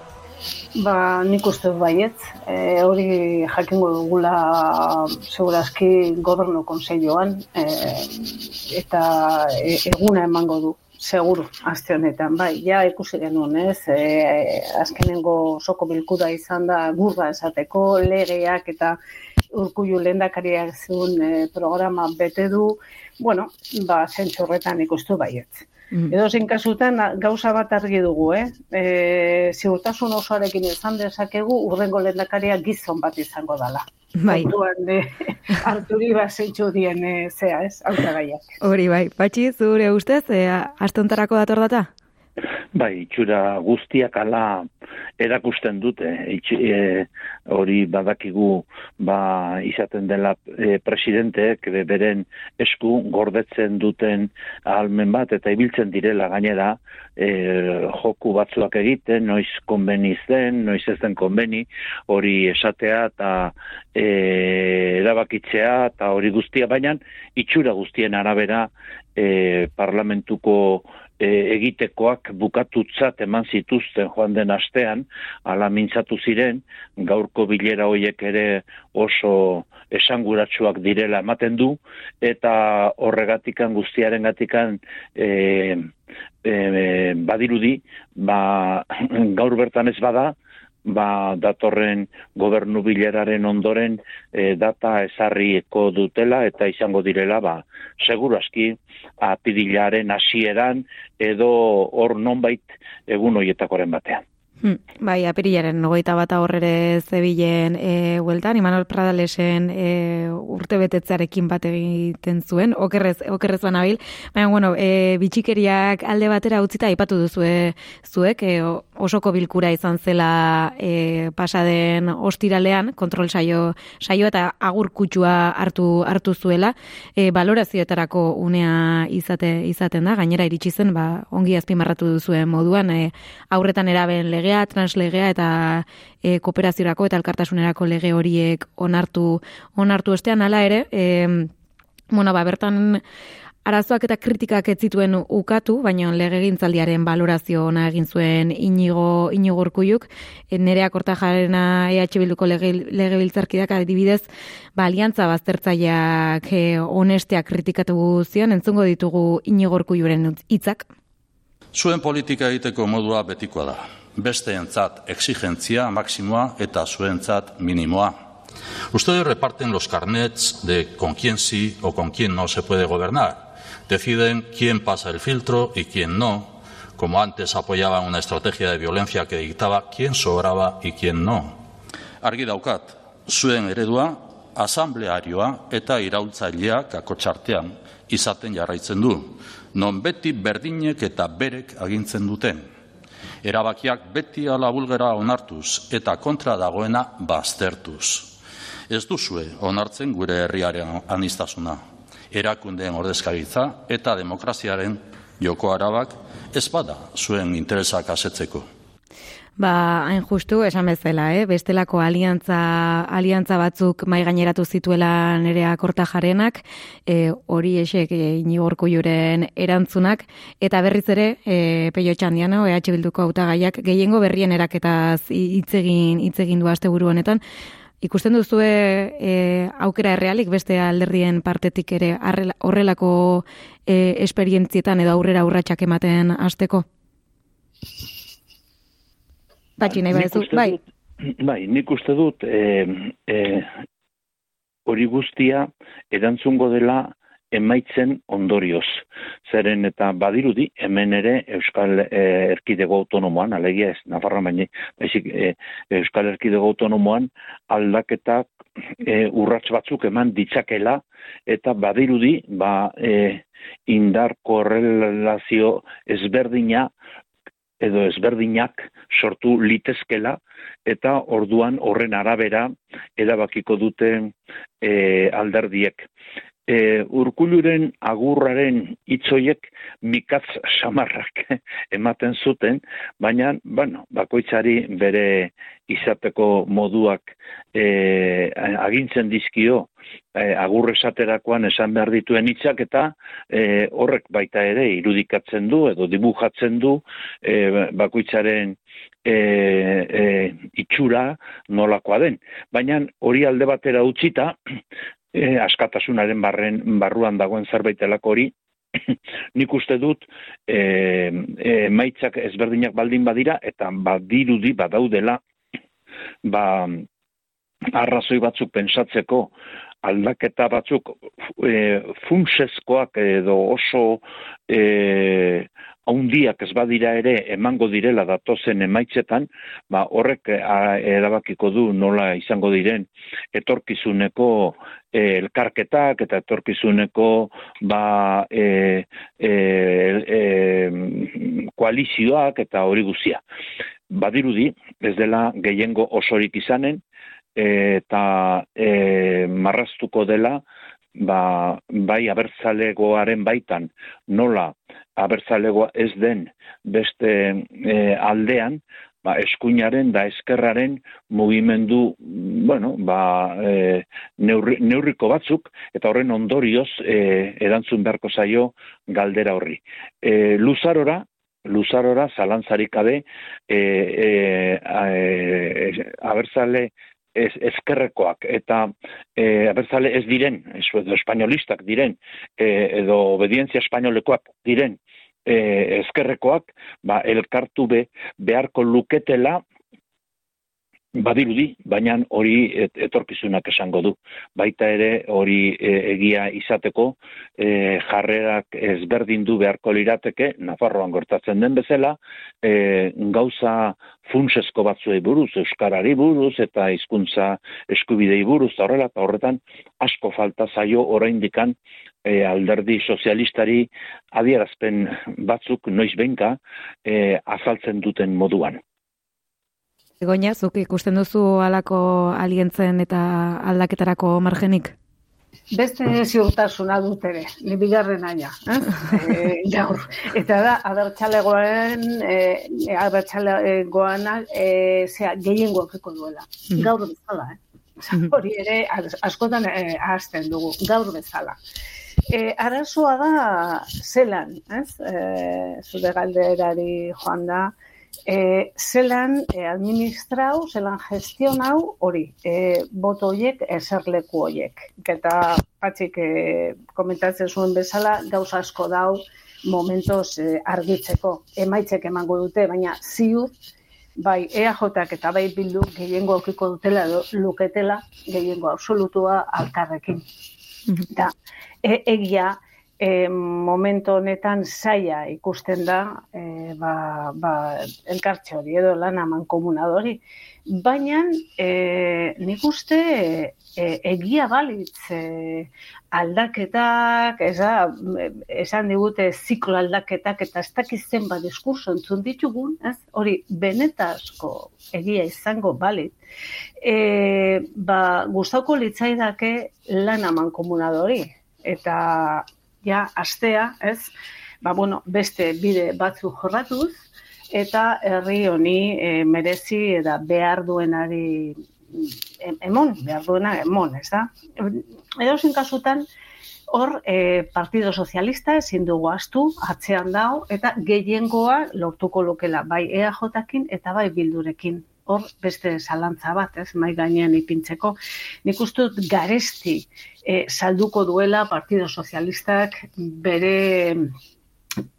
Ba, nik uste baiet. E, hori jakingo dugula segurazki gobernu konseioan e, eta e, eguna emango du seguru aste honetan. Bai, ja ikusi genuen, ez? E, azkenengo soko bilkuda izan da gurra esateko legeak eta urkullu lehendakariak zuen e, programa bete du. Bueno, ba, zentsu horretan ikustu baiet. Mm. Edo zen kasutan gauza bat argi dugu, eh? E, ziurtasun osoarekin izan dezakegu urrengo lehendakaria gizon bat izango dala. Bai. Orduan de Arturi baseitzu dien e, zea, ez? Hautagaiak. Hori bai. Patxi, zure ustez, e, astontarako dator data? Bai, itxura guztiak ala erakusten dute, e, hori badakigu ba, izaten dela e, presidenteek beren esku gordetzen duten almen bat, eta ibiltzen direla gainera e, joku batzuak egiten, noiz konbeni zen, noiz ez den konbeni, hori esatea eta e, erabakitzea eta hori guztia, baina itxura guztien arabera e, parlamentuko e, egitekoak bukatutzat eman zituzten joan den astean, ala mintzatu ziren, gaurko bilera hoiek ere oso esanguratsuak direla ematen du, eta horregatikan guztiaren gatikan e, e, badirudi, ba, gaur bertan ez bada, ba, datorren gobernu bileraren ondoren e, data ezarrieko dutela eta izango direla, ba, seguru aski, apidilaren hasieran edo hor nonbait egun hoietakoren batean. Hmm, bai, apirilaren nogoita bat horrere zebilen e, hueltan, Imanol Pradalesen e, urte betetzarekin bat egiten zuen, okerrez, okerrez banabil, baina, bueno, e, bitxikeriak alde batera utzita aipatu duzu zuek, e, osoko bilkura izan zela e, pasaden ostiralean, kontrol saio, saio eta agur kutsua hartu, hartu zuela, e, balorazioetarako unea izate, izaten da, gainera iritsi zen, ba, ongi azpimarratu duzuen moduan, e, aurretan eraben lege legea, translegea eta e, kooperaziorako eta elkartasunerako lege horiek onartu onartu estean hala ere, e, bueno, ba, bertan arazoak eta kritikak ez zituen ukatu, baina legegintzaldiaren balorazio ona egin zuen inigo, inigo urkuiuk, e, nerea korta jarena EH Bilduko lege, legebiltzarkidak adibidez, ba, aliantza baztertzaileak e, honesteak kritikatu zion, entzungo ditugu inigo urkuiuren hitzak. Zuen politika egiteko modua betikoa da besteentzat exigentzia maksimoa eta zuentzat minimoa. Ustedes reparten los carnets de con quién sí o con quién no se puede gobernar. Deciden quién pasa el filtro y quién no, como antes apoyaban una estrategia de violencia que dictaba quién sobraba y quién no. Argi daukat, zuen eredua asamblearioa eta iraultzaileak akotxartean izaten jarraitzen du, non beti berdinek eta berek agintzen duten erabakiak beti ala bulgara onartuz eta kontra dagoena baztertuz. Ez duzue onartzen gure herriaren anistasuna, erakundeen ordezkaritza eta demokraziaren joko arabak ez bada zuen interesak asetzeko. Ba, hain justu, esan bezala, eh? bestelako aliantza, aliantza batzuk mai gaineratu zituela nerea korta jarenak, e, hori esek e, inigorko juren erantzunak, eta berriz ere, e, peio txandiano, EH Bilduko autagaiak gehiengo berrien eraketaz hitzegin hitzegin du aste buru honetan, Ikusten duzu e, aukera errealik beste alderdien partetik ere horrelako e, esperientzietan edo aurrera urratsak ematen hasteko? Batxi nahi badezu, bai. Bai, nik uste dut, e, e, hori guztia erantzungo dela emaitzen ondorioz. Zeren eta badirudi, hemen ere Euskal e, Erkidego Autonomoan, alegia ez, Nafarra baina, baizik, e, Euskal Erkidego Autonomoan aldaketak e, urrats batzuk eman ditzakela, eta badirudi, ba, e, indar korrelazio ezberdina edo ezberdinak sortu litezkela eta orduan horren arabera edabakiko dute e, alderdiek. E, urkuluren agurraren itzoiek mikatz samarrak ematen zuten, baina, bueno, bakoitzari bere izateko moduak e, agintzen dizkio e, agur esaterakoan esan behar dituen hitzak eta e, horrek baita ere irudikatzen du edo dibujatzen du e, bakoitzaren e, e, itxura nolakoa den. Baina hori alde batera utzita, e, askatasunaren barren, barruan dagoen zerbaitelako hori, nik uste dut e, e, maitzak ezberdinak baldin badira eta badirudi badaudela ba arrazoi batzuk pensatzeko aldaketa batzuk e, funtsezkoak edo oso e, haundiak ez badira ere emango direla datozen emaitzetan, ba, horrek erabakiko du nola izango diren etorkizuneko e, elkarketak eta etorkizuneko ba, e, e, e, koalizioak eta hori guzia. Badirudi, ez dela gehiengo osorik izanen, eta e, marraztuko dela ba, bai abertzalegoaren baitan nola abertzalegoa ez den beste e, aldean ba, eskuinaren da eskerraren mugimendu bueno, ba, e, neurriko batzuk eta horren ondorioz e, erantzun beharko zaio galdera horri. E, luzarora luzarora zalantzarikabe e, e, e, abertzale ez, ezkerrekoak eta e, abertzale ez diren, ez, edo espainolistak diren, e, edo obedientzia espainolekoak diren e, ezkerrekoak, ba, elkartu be, beharko luketela badirudi, baina hori etorkizunak esango du. Baita ere hori e, egia izateko e, jarrerak ezberdin du beharko lirateke, Nafarroan gortatzen den bezala, e, gauza funtsesko batzuei buruz, euskarari buruz eta hizkuntza eskubidei buruz horrela eta horretan asko falta zaio oraindikan e, alderdi sozialistari adierazpen batzuk noiz benka e, azaltzen duten moduan. Egoina, zuk ikusten duzu alako alientzen eta aldaketarako margenik? Beste ziurtasuna dut ere, bigarren aia. Eh? e, Eta da, abertxalegoaren, e, abertxalegoana, e, zera, gehien duela. Mm Gaur bezala, eh? Mm Hori ere, askotan e, ahazten dugu, gaur bezala. E, arazoa da, zelan, ez? E, zure galderari joan da, e, zelan e, administrau, zelan gestionau hori, e, boto horiek, eserleku horiek. Eta patxik e, komentatzen zuen bezala, gauza asko dau momentos e, argitzeko, emaitzek emango dute, baina ziur, bai EAJak eta bai bildu gehiengo aukiko dutela edo luketela gehiengo absolutua alkarrekin. Da, e, egia, e, momentu honetan zaila ikusten da e, ba, ba, elkartxe hori edo lan aman komunadori. Baina e, nik uste e, egia balitz e, aldaketak, eza, esan digute ziklo aldaketak eta ez dakizten ba diskurso entzun ditugun, ez? hori benetazko egia izango balit, e, ba, gustauko litzaidake lan aman komunadori. Eta ja astea, ez? Ba, bueno, beste bide batzu jorratuz eta herri honi e, merezi eta behar duenari emon, behar duena emon, ez da? Edo kasutan, hor e, Partido Sozialista ezin dugu astu, atzean dago, eta gehiengoa lortuko lukela, bai EAJ-ekin eta bai bildurekin hor beste zalantza bat, ez, mai gainean ipintzeko. Nik uste dut garesti e, salduko duela Partido Sozialistak bere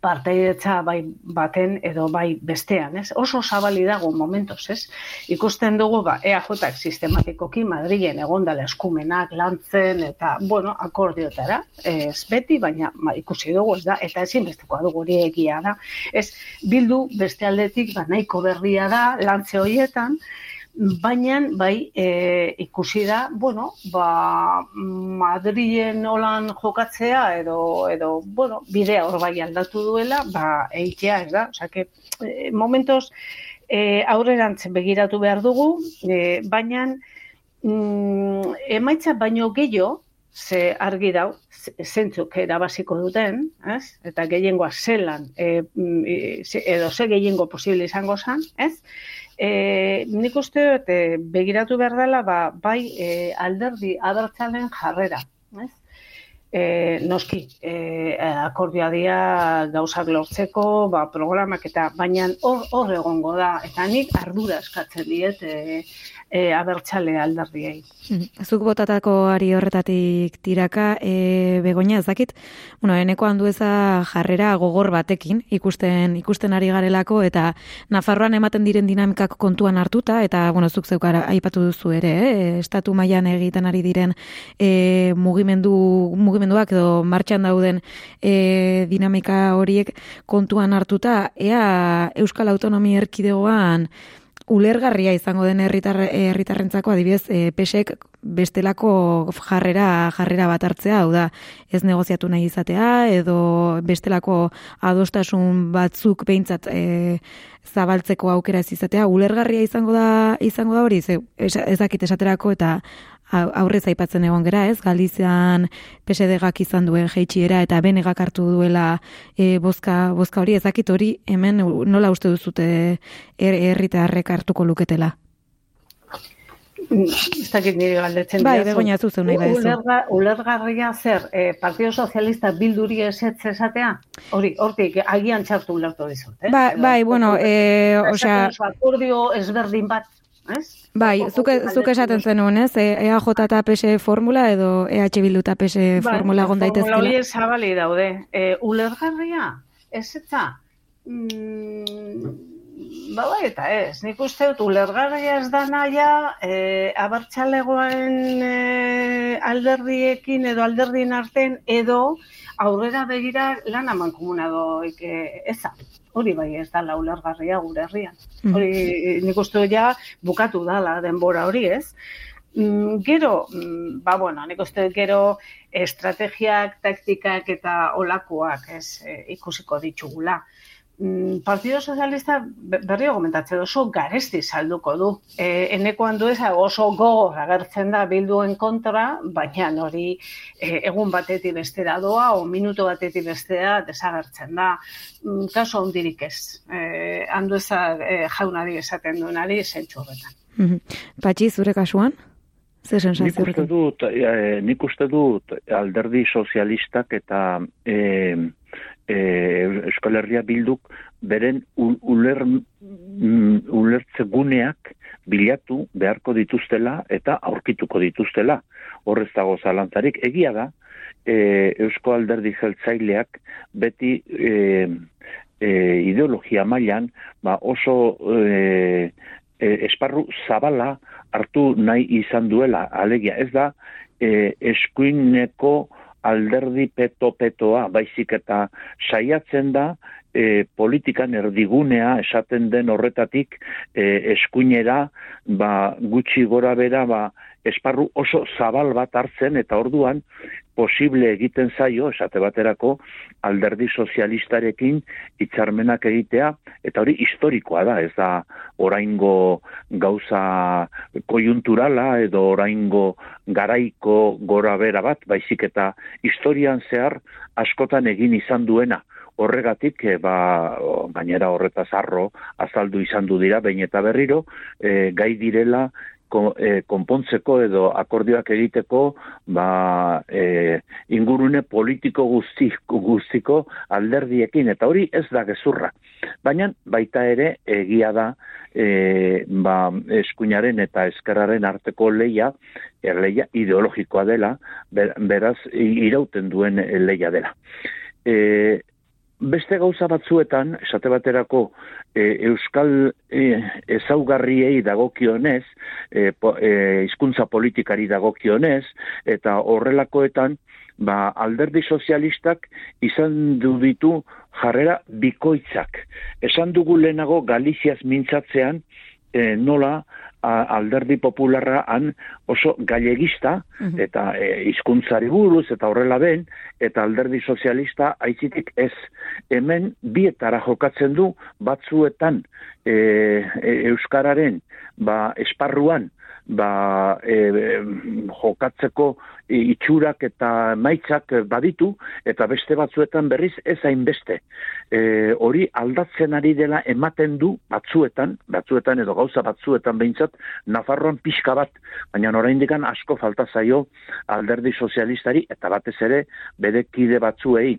partaidetza bai baten edo bai bestean, ez? Oso zabali dago momentos, ez? Ikusten dugu ba EAJ sistematikoki Madrilen egondala eskumenak lantzen eta bueno, akordiotara, ez beti, baina ma, ikusi dugu, ez da, eta ezin bestekoa dugu hori egia da. Ez bildu beste aldetik ba nahiko berria da lantze hoietan, baina bai e, ikusi da, bueno, ba, Madrien holan jokatzea edo, edo bueno, bidea hor bai aldatu duela, ba, eitea ez da, oza, que, e, momentos e, aurrerantzen begiratu behar dugu, e, baina mm, emaitza baino gehiago, ze argi dau, zentzuk erabasiko duten, ez? eta gehiengoa zelan, e, mm, edo ze gehiengo posible izango zen, ez? E, nik uste dut, e, begiratu behar dela, ba, bai e, alderdi adartzalen jarrera. Ez? E, noski, e, akordioa dia gauzak lortzeko, ba, programak eta baina hor, hor egongo da, eta nik ardura eskatzen diet e, e, abertzale aldardiei. Mm, zuk botatako ari horretatik tiraka, e, begonia ezakit, bueno, eneko handu eza jarrera gogor batekin, ikusten ikusten ari garelako, eta Nafarroan ematen diren dinamikak kontuan hartuta, eta, bueno, zuk zeukara aipatu duzu ere, eh? estatu mailan egiten ari diren e, mugimendu, mugimenduak edo martxan dauden e, dinamika horiek kontuan hartuta, ea Euskal Autonomia Erkidegoan, ulergarria izango den herritar herritarrentzako adibidez e, pesek bestelako jarrera jarrera bat hartzea hau da ez negoziatu nahi izatea edo bestelako adostasun batzuk beintzat e, zabaltzeko aukera ez izatea. Ulergarria izango da izango da hori? Ez dakit esaterako eta aurrez aipatzen egon gera, ez? Galizian PSDGak izan duen jeitsiera eta benegak hartu duela e, bozka, bozka hori ezakit hori hemen nola uste duzute er, herritarrek hartuko luketela? Ez dakit nire galdetzen bai, begonia zuzu nahi da Ulerga, ulergarria zer, eh, Partido Socialista bilduri esetz esatea? Hori, hortik, agian txartu ulertu dizut, eh? Ba, bai, bueno, eh, osea... Akordio ezberdin bat ez? Bai, zuke, zuke esaten zenuen, ez? EAJ e eta PS formula edo EH Bildu eta PS bai, formula gondaitezkela? Formula hori zabali daude. E, ulergarria, ez eta mm, ba bai eta ez, nik uste dut ulergarria ez da naia e, abertxalegoen e, alderdiekin edo alderdien arten edo aurrera begira lan aman komunadoik e, eza. Hori bai ez da ulergarria gure herrian. Mm. Hori nik uste ja bukatu dala denbora hori ez. Mm, gero, mm, ba bueno, nik uste gero estrategiak, taktikak eta olakoak ez, e, ikusiko ditugula. Mm, Partido Socialista berri gomentatze oso garesti salduko du. E, eneko handu oso gogo agertzen da bilduen kontra, baina hori e, egun batetik bestera doa, o minuto batetik bestera desagertzen da. Mm, kaso hondirik ez. E, handu eza e, jaunari esaten duenari zentsu horretan. Mhm. Patxi, zure kasuan? Zer nik uste dut, e, nik uste dut alderdi sozialistak eta e, e, Euskal Herria bilduk beren uler, mm, ulertze guneak bilatu beharko dituztela eta aurkituko dituztela. Horrez dago zalantzarik. Egia da, e, Eusko Alderdi Jeltzaileak beti e, e, ideologia mailan ba oso e, e, esparru zabala hartu nahi izan duela. Alegia, ez da, e, eskuineko alderdi peto-petoa, baizik eta saiatzen da e, politikan erdigunea esaten den horretatik e, eskuinera ba, gutxi gora bera ba, esparru oso zabal bat hartzen eta orduan posible egiten zaio, esate baterako, alderdi sozialistarekin hitzarmenak egitea, eta hori historikoa da, ez da oraingo gauza kojunturala edo oraingo garaiko gora bera bat, baizik eta historian zehar askotan egin izan duena. Horregatik, e, ba, gainera horretaz arro azaldu izan du dira, bain eta berriro, e, gai direla e, konpontzeko edo akordioak egiteko ba, e, ingurune politiko guzti, guztiko alderdiekin eta hori ez da gezurra. Baina baita ere egia da e, ba, eskuinaren eta eskerraren arteko leia, erleia ideologikoa dela, beraz irauten duen leia dela. E, beste gauza batzuetan, esate baterako, e, euskal e, ezaugarriei dagokionez, e, po, e, izkuntza politikari dagokionez, eta horrelakoetan, ba, alderdi sozialistak izan du ditu jarrera bikoitzak. Esan dugu lehenago Galiziaz mintzatzean, e, nola alderdi popularra han oso gallegista mhm. eta e, buruz eta horrela ben eta alderdi sozialista aizitik ez hemen bietara jokatzen du batzuetan e, e, euskararen ba esparruan ba, e, jokatzeko itxurak eta maitzak baditu, eta beste batzuetan berriz ez hainbeste. E, hori aldatzen ari dela ematen du batzuetan, batzuetan edo gauza batzuetan behintzat, Nafarroan pixka bat, baina oraindik asko falta zaio alderdi sozialistari, eta batez ere bere kide batzuei.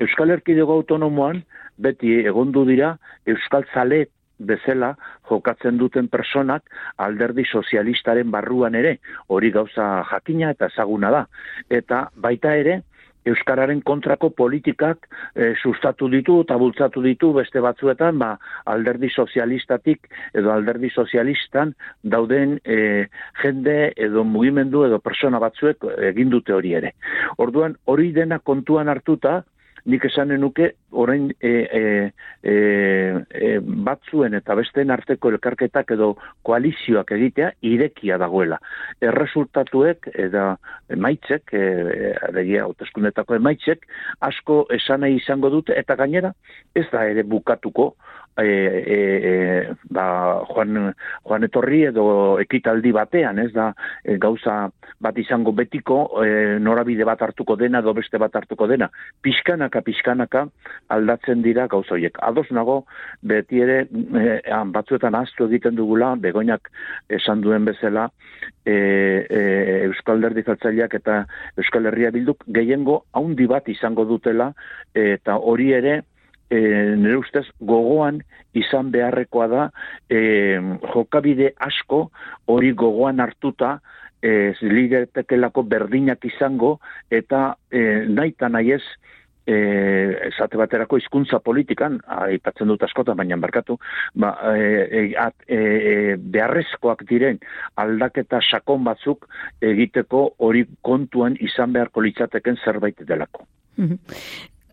Euskal Erkidego Autonomoan, beti egondu dira, Euskal Zalet bezala jokatzen duten personak alderdi sozialistaren barruan ere, hori gauza jakina eta ezaguna da. Eta baita ere, Euskararen kontrako politikak e, sustatu ditu eta bultzatu ditu beste batzuetan ba, alderdi sozialistatik edo alderdi sozialistan dauden e, jende edo mugimendu edo persona batzuek egin dute hori ere. Orduan hori dena kontuan hartuta, nik esanen nuke orain e, e, e, e, batzuen eta besteen arteko elkarketak edo koalizioak egitea irekia dagoela. Erresultatuek eta emaitzek, e, adegia hauteskundetako emaitzek, asko esanei izango dute eta gainera ez da ere bukatuko e, e, e, ba, joan, joan etorri edo ekitaldi batean, ez da e, gauza bat izango betiko e, norabide bat hartuko dena edo beste bat hartuko dena. Piskanaka, piskanaka aldatzen dira gauza horiek. Ados nago, beti ere e, batzuetan aztu egiten dugula, begoinak esan duen bezala, e, e, Euskal Derdi eta Euskal Herria bilduk gehiengo haundi bat izango dutela, eta hori ere, e, nire ustez gogoan izan beharrekoa da e, jokabide asko hori gogoan hartuta e, lidertekelako berdinak izango eta e, nahi eta nahi ez e, esate baterako hizkuntza politikan, aipatzen dut askotan, baina barkatu, ba, e, e, e, beharrezkoak diren aldaketa sakon batzuk egiteko hori kontuan izan beharko litzateken zerbait delako.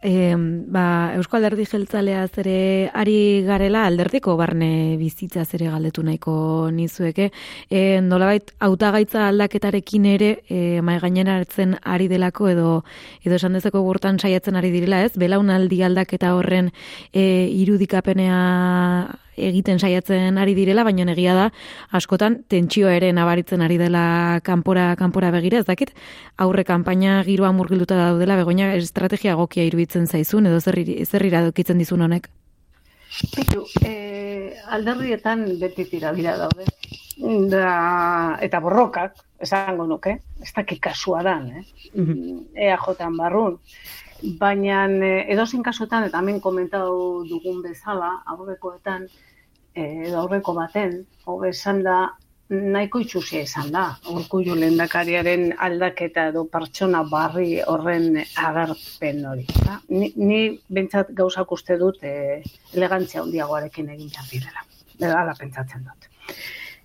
E, ba, Eusko Alderdi Jeltzalea zere ari garela alderdiko barne bizitza zere galdetu nahiko nizueke. E, nolabait, hautagaitza aldaketarekin ere e, mai hartzen ari delako edo edo esan dezeko gurtan saiatzen ari direla ez, belaunaldi aldaketa horren e, irudikapenea egiten saiatzen ari direla, baina egia da askotan tentsio ere nabaritzen ari dela kanpora kanpora begira, ez dakit aurre kanpaina giroa murgilduta daudela begoina estrategia egokia iruditzen zaizun edo zer zer iradokitzen dizun honek. Bitu, eh, alderrietan beti tira dira daude. Da, eta borrokak, esango nuke, ez dakit kasua dan, eh? Mm -hmm. EAJ barrun baina eh, edozein kasutan eta hemen komentatu dugun bezala aurrekoetan eh, edo aurreko baten hobe esan da nahiko itxusia izan da. Urkullu lehendakariaren aldaketa edo pertsona barri horren agerpen hori. Da? ni, ni bentsat gauzak uste dut e, elegantzia handiagoarekin egin behar direla. Ala pentsatzen dut.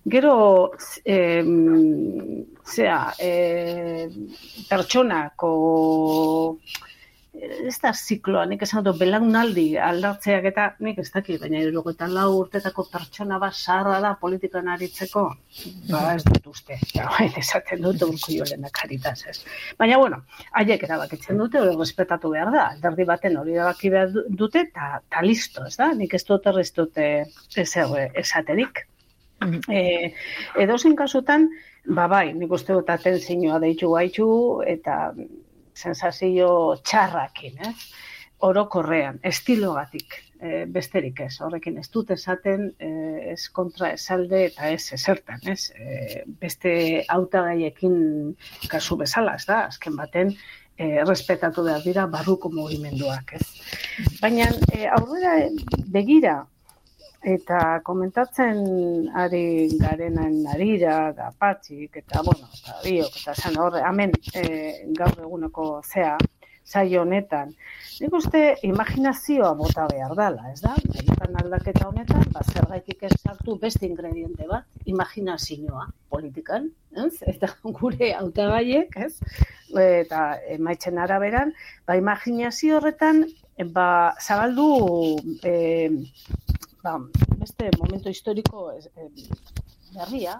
Gero, eh, zera, eh, pertsonako ez da zikloa, nik esan dut, belaunaldi aldatzeak eta nik ez dakit, baina eta lau urtetako pertsona bat zaharra da politikan aritzeko, ba ez dut uste, esaten dut urku jo karitaz, ez. Baina, bueno, haiek erabakitzen dute, hori respetatu behar da, alderdi baten hori erabaki behar dute, eta ta listo, ez da, nik ez dut errez dute ezer esaterik. Mm -hmm. e, kasutan, ba bai, nik uste dut atentzioa deitu gaitu, eta sensazio txarrakin, eh? orokorrean, estilogatik, e, besterik ez, horrekin ez dut esaten, e, ez kontra esalde eta ez esertan, ez? E, beste hautagaiekin kasu bezala, ez da, azken baten, e, respetatu behar dira barruko mugimenduak, ez? Baina, e, aurrera begira, eta komentatzen ari garenen arira, da patxik, eta, bueno, eta biok, eta zen horre, amen, e, gaur eguneko zea, saio honetan. Nik uste imaginazioa bota behar dela, ez da? Egiten aldaketa honetan, ba, zer ez sartu beste ingrediente bat, imaginazioa politikan, ez? Eta gure hautagaiek, ez? Eta emaitzen araberan, ba, imaginazio horretan, ba, zabaldu, e, ba, beste momento historiko ez, berria,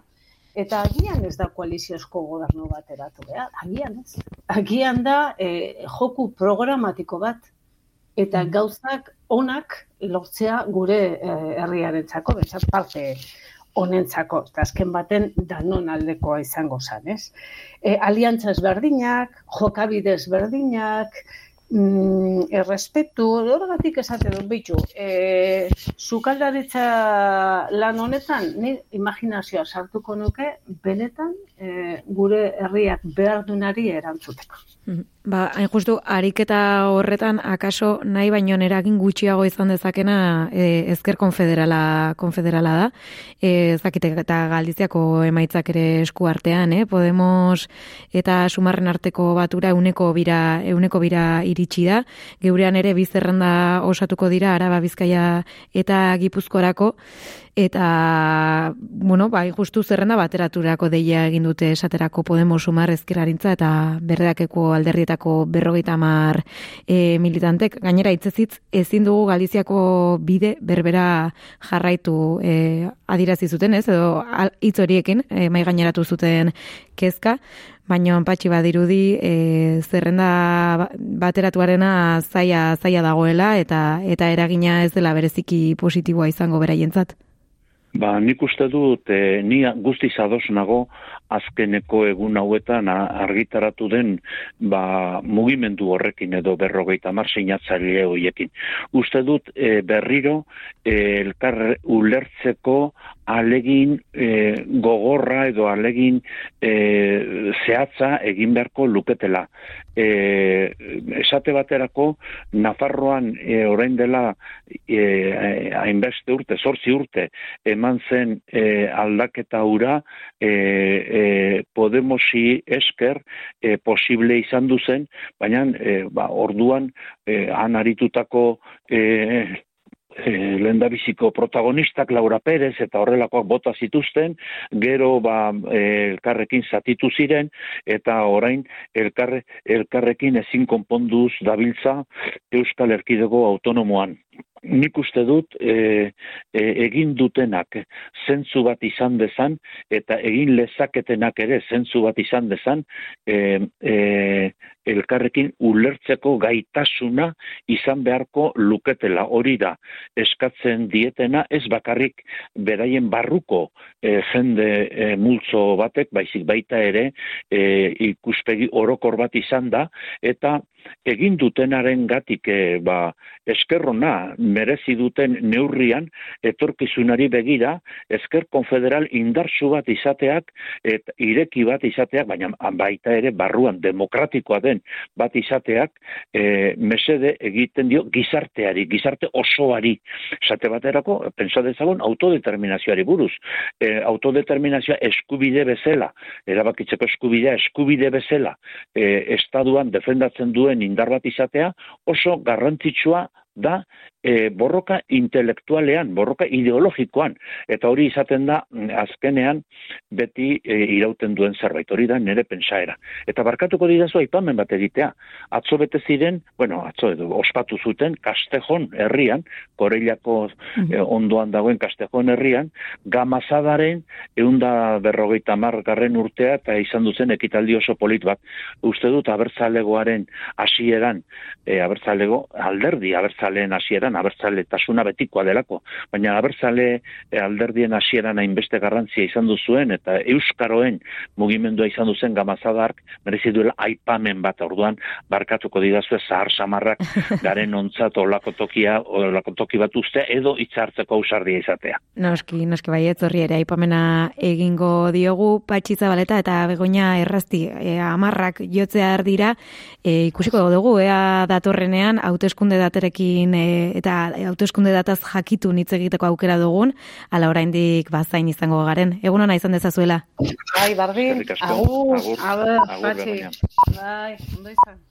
Eta agian ez da koaliziozko gobernu bat eratu behar, agian ez. Agian da e, joku programatiko bat, eta mm. gauzak onak lortzea gure e, herriaren txako, bezat parte honentzako, eta azken baten danon aldekoa izango zan, ez? E, aliantza ezberdinak, jokabide ezberdinak, mm, errespetu, horregatik esate dut bitu, e, zukaldaritza lan honetan, ni imaginazioa sartuko nuke, benetan e, gure herriak behar dunari erantzuteko. Mm-hmm. Ba, hain justu, ariketa horretan, akaso nahi baino eragin gutxiago izan dezakena e, ezker konfederala, konfederala da. E, zakite eta galdiziako emaitzak ere esku artean, eh? Podemos eta sumarren arteko batura euneko bira, euneko bira iritsi da. Geurean ere bizerrenda osatuko dira, araba bizkaia eta gipuzkorako eta bueno, bai justu zerrenda bateraturako deia egin dute esaterako Podemos sumar ezkerarintza eta berdeakeko alderrietako berrogeita hamar e, militantek gainera hitzezitz ezin dugu Galiziako bide berbera jarraitu e, adirazi zuten, ez? Edo hitz horiekin e, mai gaineratu zuten kezka baina patxi badirudi e, zerrenda bateratuarena zaia zaia dagoela eta eta eragina ez dela bereziki positiboa izango beraientzat. Ba, nik uste dut, e, ni guzti zadoz nago, azkeneko egun hauetan argitaratu den ba, mugimendu horrekin edo berrogeita mar seinatzaile horiekin. Uste dut, e, berriro, e, elkar ulertzeko alegin e, gogorra edo alegin e, zehatza egin beharko luketela. E, esate baterako, Nafarroan e, orain dela e, hainbeste urte, zortzi urte, eman zen e, aldaketa ura e, e, Podemosi esker e, posible izan duzen, baina e, ba, orduan e, anaritutako e, e, lendabiziko protagonistak Laura Perez eta horrelakoak bota zituzten, gero ba, e, elkarrekin zatitu ziren, eta orain elkarre, elkarrekin ezin konponduz dabiltza Euskal Erkidego autonomoan. Nik uste dut e, e, egin dutenak zentzu bat izan dezan eta egin lezaketenak ere zentzu bat izan dezan e, e, elkarrekin ulertzeko gaitasuna izan beharko luketela. Hori da eskatzen dietena ez bakarrik beraien barruko e, jende e, multzo batek baizik baita ere e, ikuspegi orokor bat izan da eta egin dutenaren gatik e, ba, eskerrona merezi duten neurrian etorkizunari begira esker konfederal indarsu bat izateak et ireki bat izateak baina baita ere barruan demokratikoa den bat izateak e, mesede egiten dio gizarteari gizarte osoari. Esate baterako pensa dezagun autodeterminazioari buruz. E, autodeterminazioa eskubide bezala erabakitzeko eskubidea eskubide bezala e, estaduan defendatzen duen indar bat izatea oso garrantzitsua da e, borroka intelektualean, borroka ideologikoan, eta hori izaten da mm, azkenean beti e, irauten duen zerbait, hori da nire pensaera. Eta barkatuko didazu aipamen bat egitea, atzo bete ziren, bueno, atzo edo, ospatu zuten, Kastejon herrian, Korellako e, ondoan dagoen Kastejon herrian, gamazadaren eunda berrogeita margarren urtea eta izan duzen ekitaldi oso polit bat. Uste dut abertzalegoaren hasieran, e, abertzalego, alderdi abertzaleen hasieran hasieran abertzale tasuna betikoa delako, baina abertzale eh, alderdien hasieran hainbeste garrantzia izan du zuen eta euskaroen mugimendua izan du zen gamazadark merezi duela aipamen bat orduan barkatuko didazu zahar samarrak garen ontzat olako tokia olako toki bat uste edo hitzartzeko ausardia izatea. Noski, noski bai horri ere aipamena egingo diogu patxitza baleta eta begoina errazti e, amarrak jotzea dira e, ikusiko dugu ea datorrenean hauteskunde daterekin e, eta autoeskunde dataz jakitu hitz egiteko aukera dugun, ala oraindik bazain izango garen. Egun ona izan dezazuela. Bai, bardin. Agur, agur, agur, agur, agur, agur, agur, agur, agur,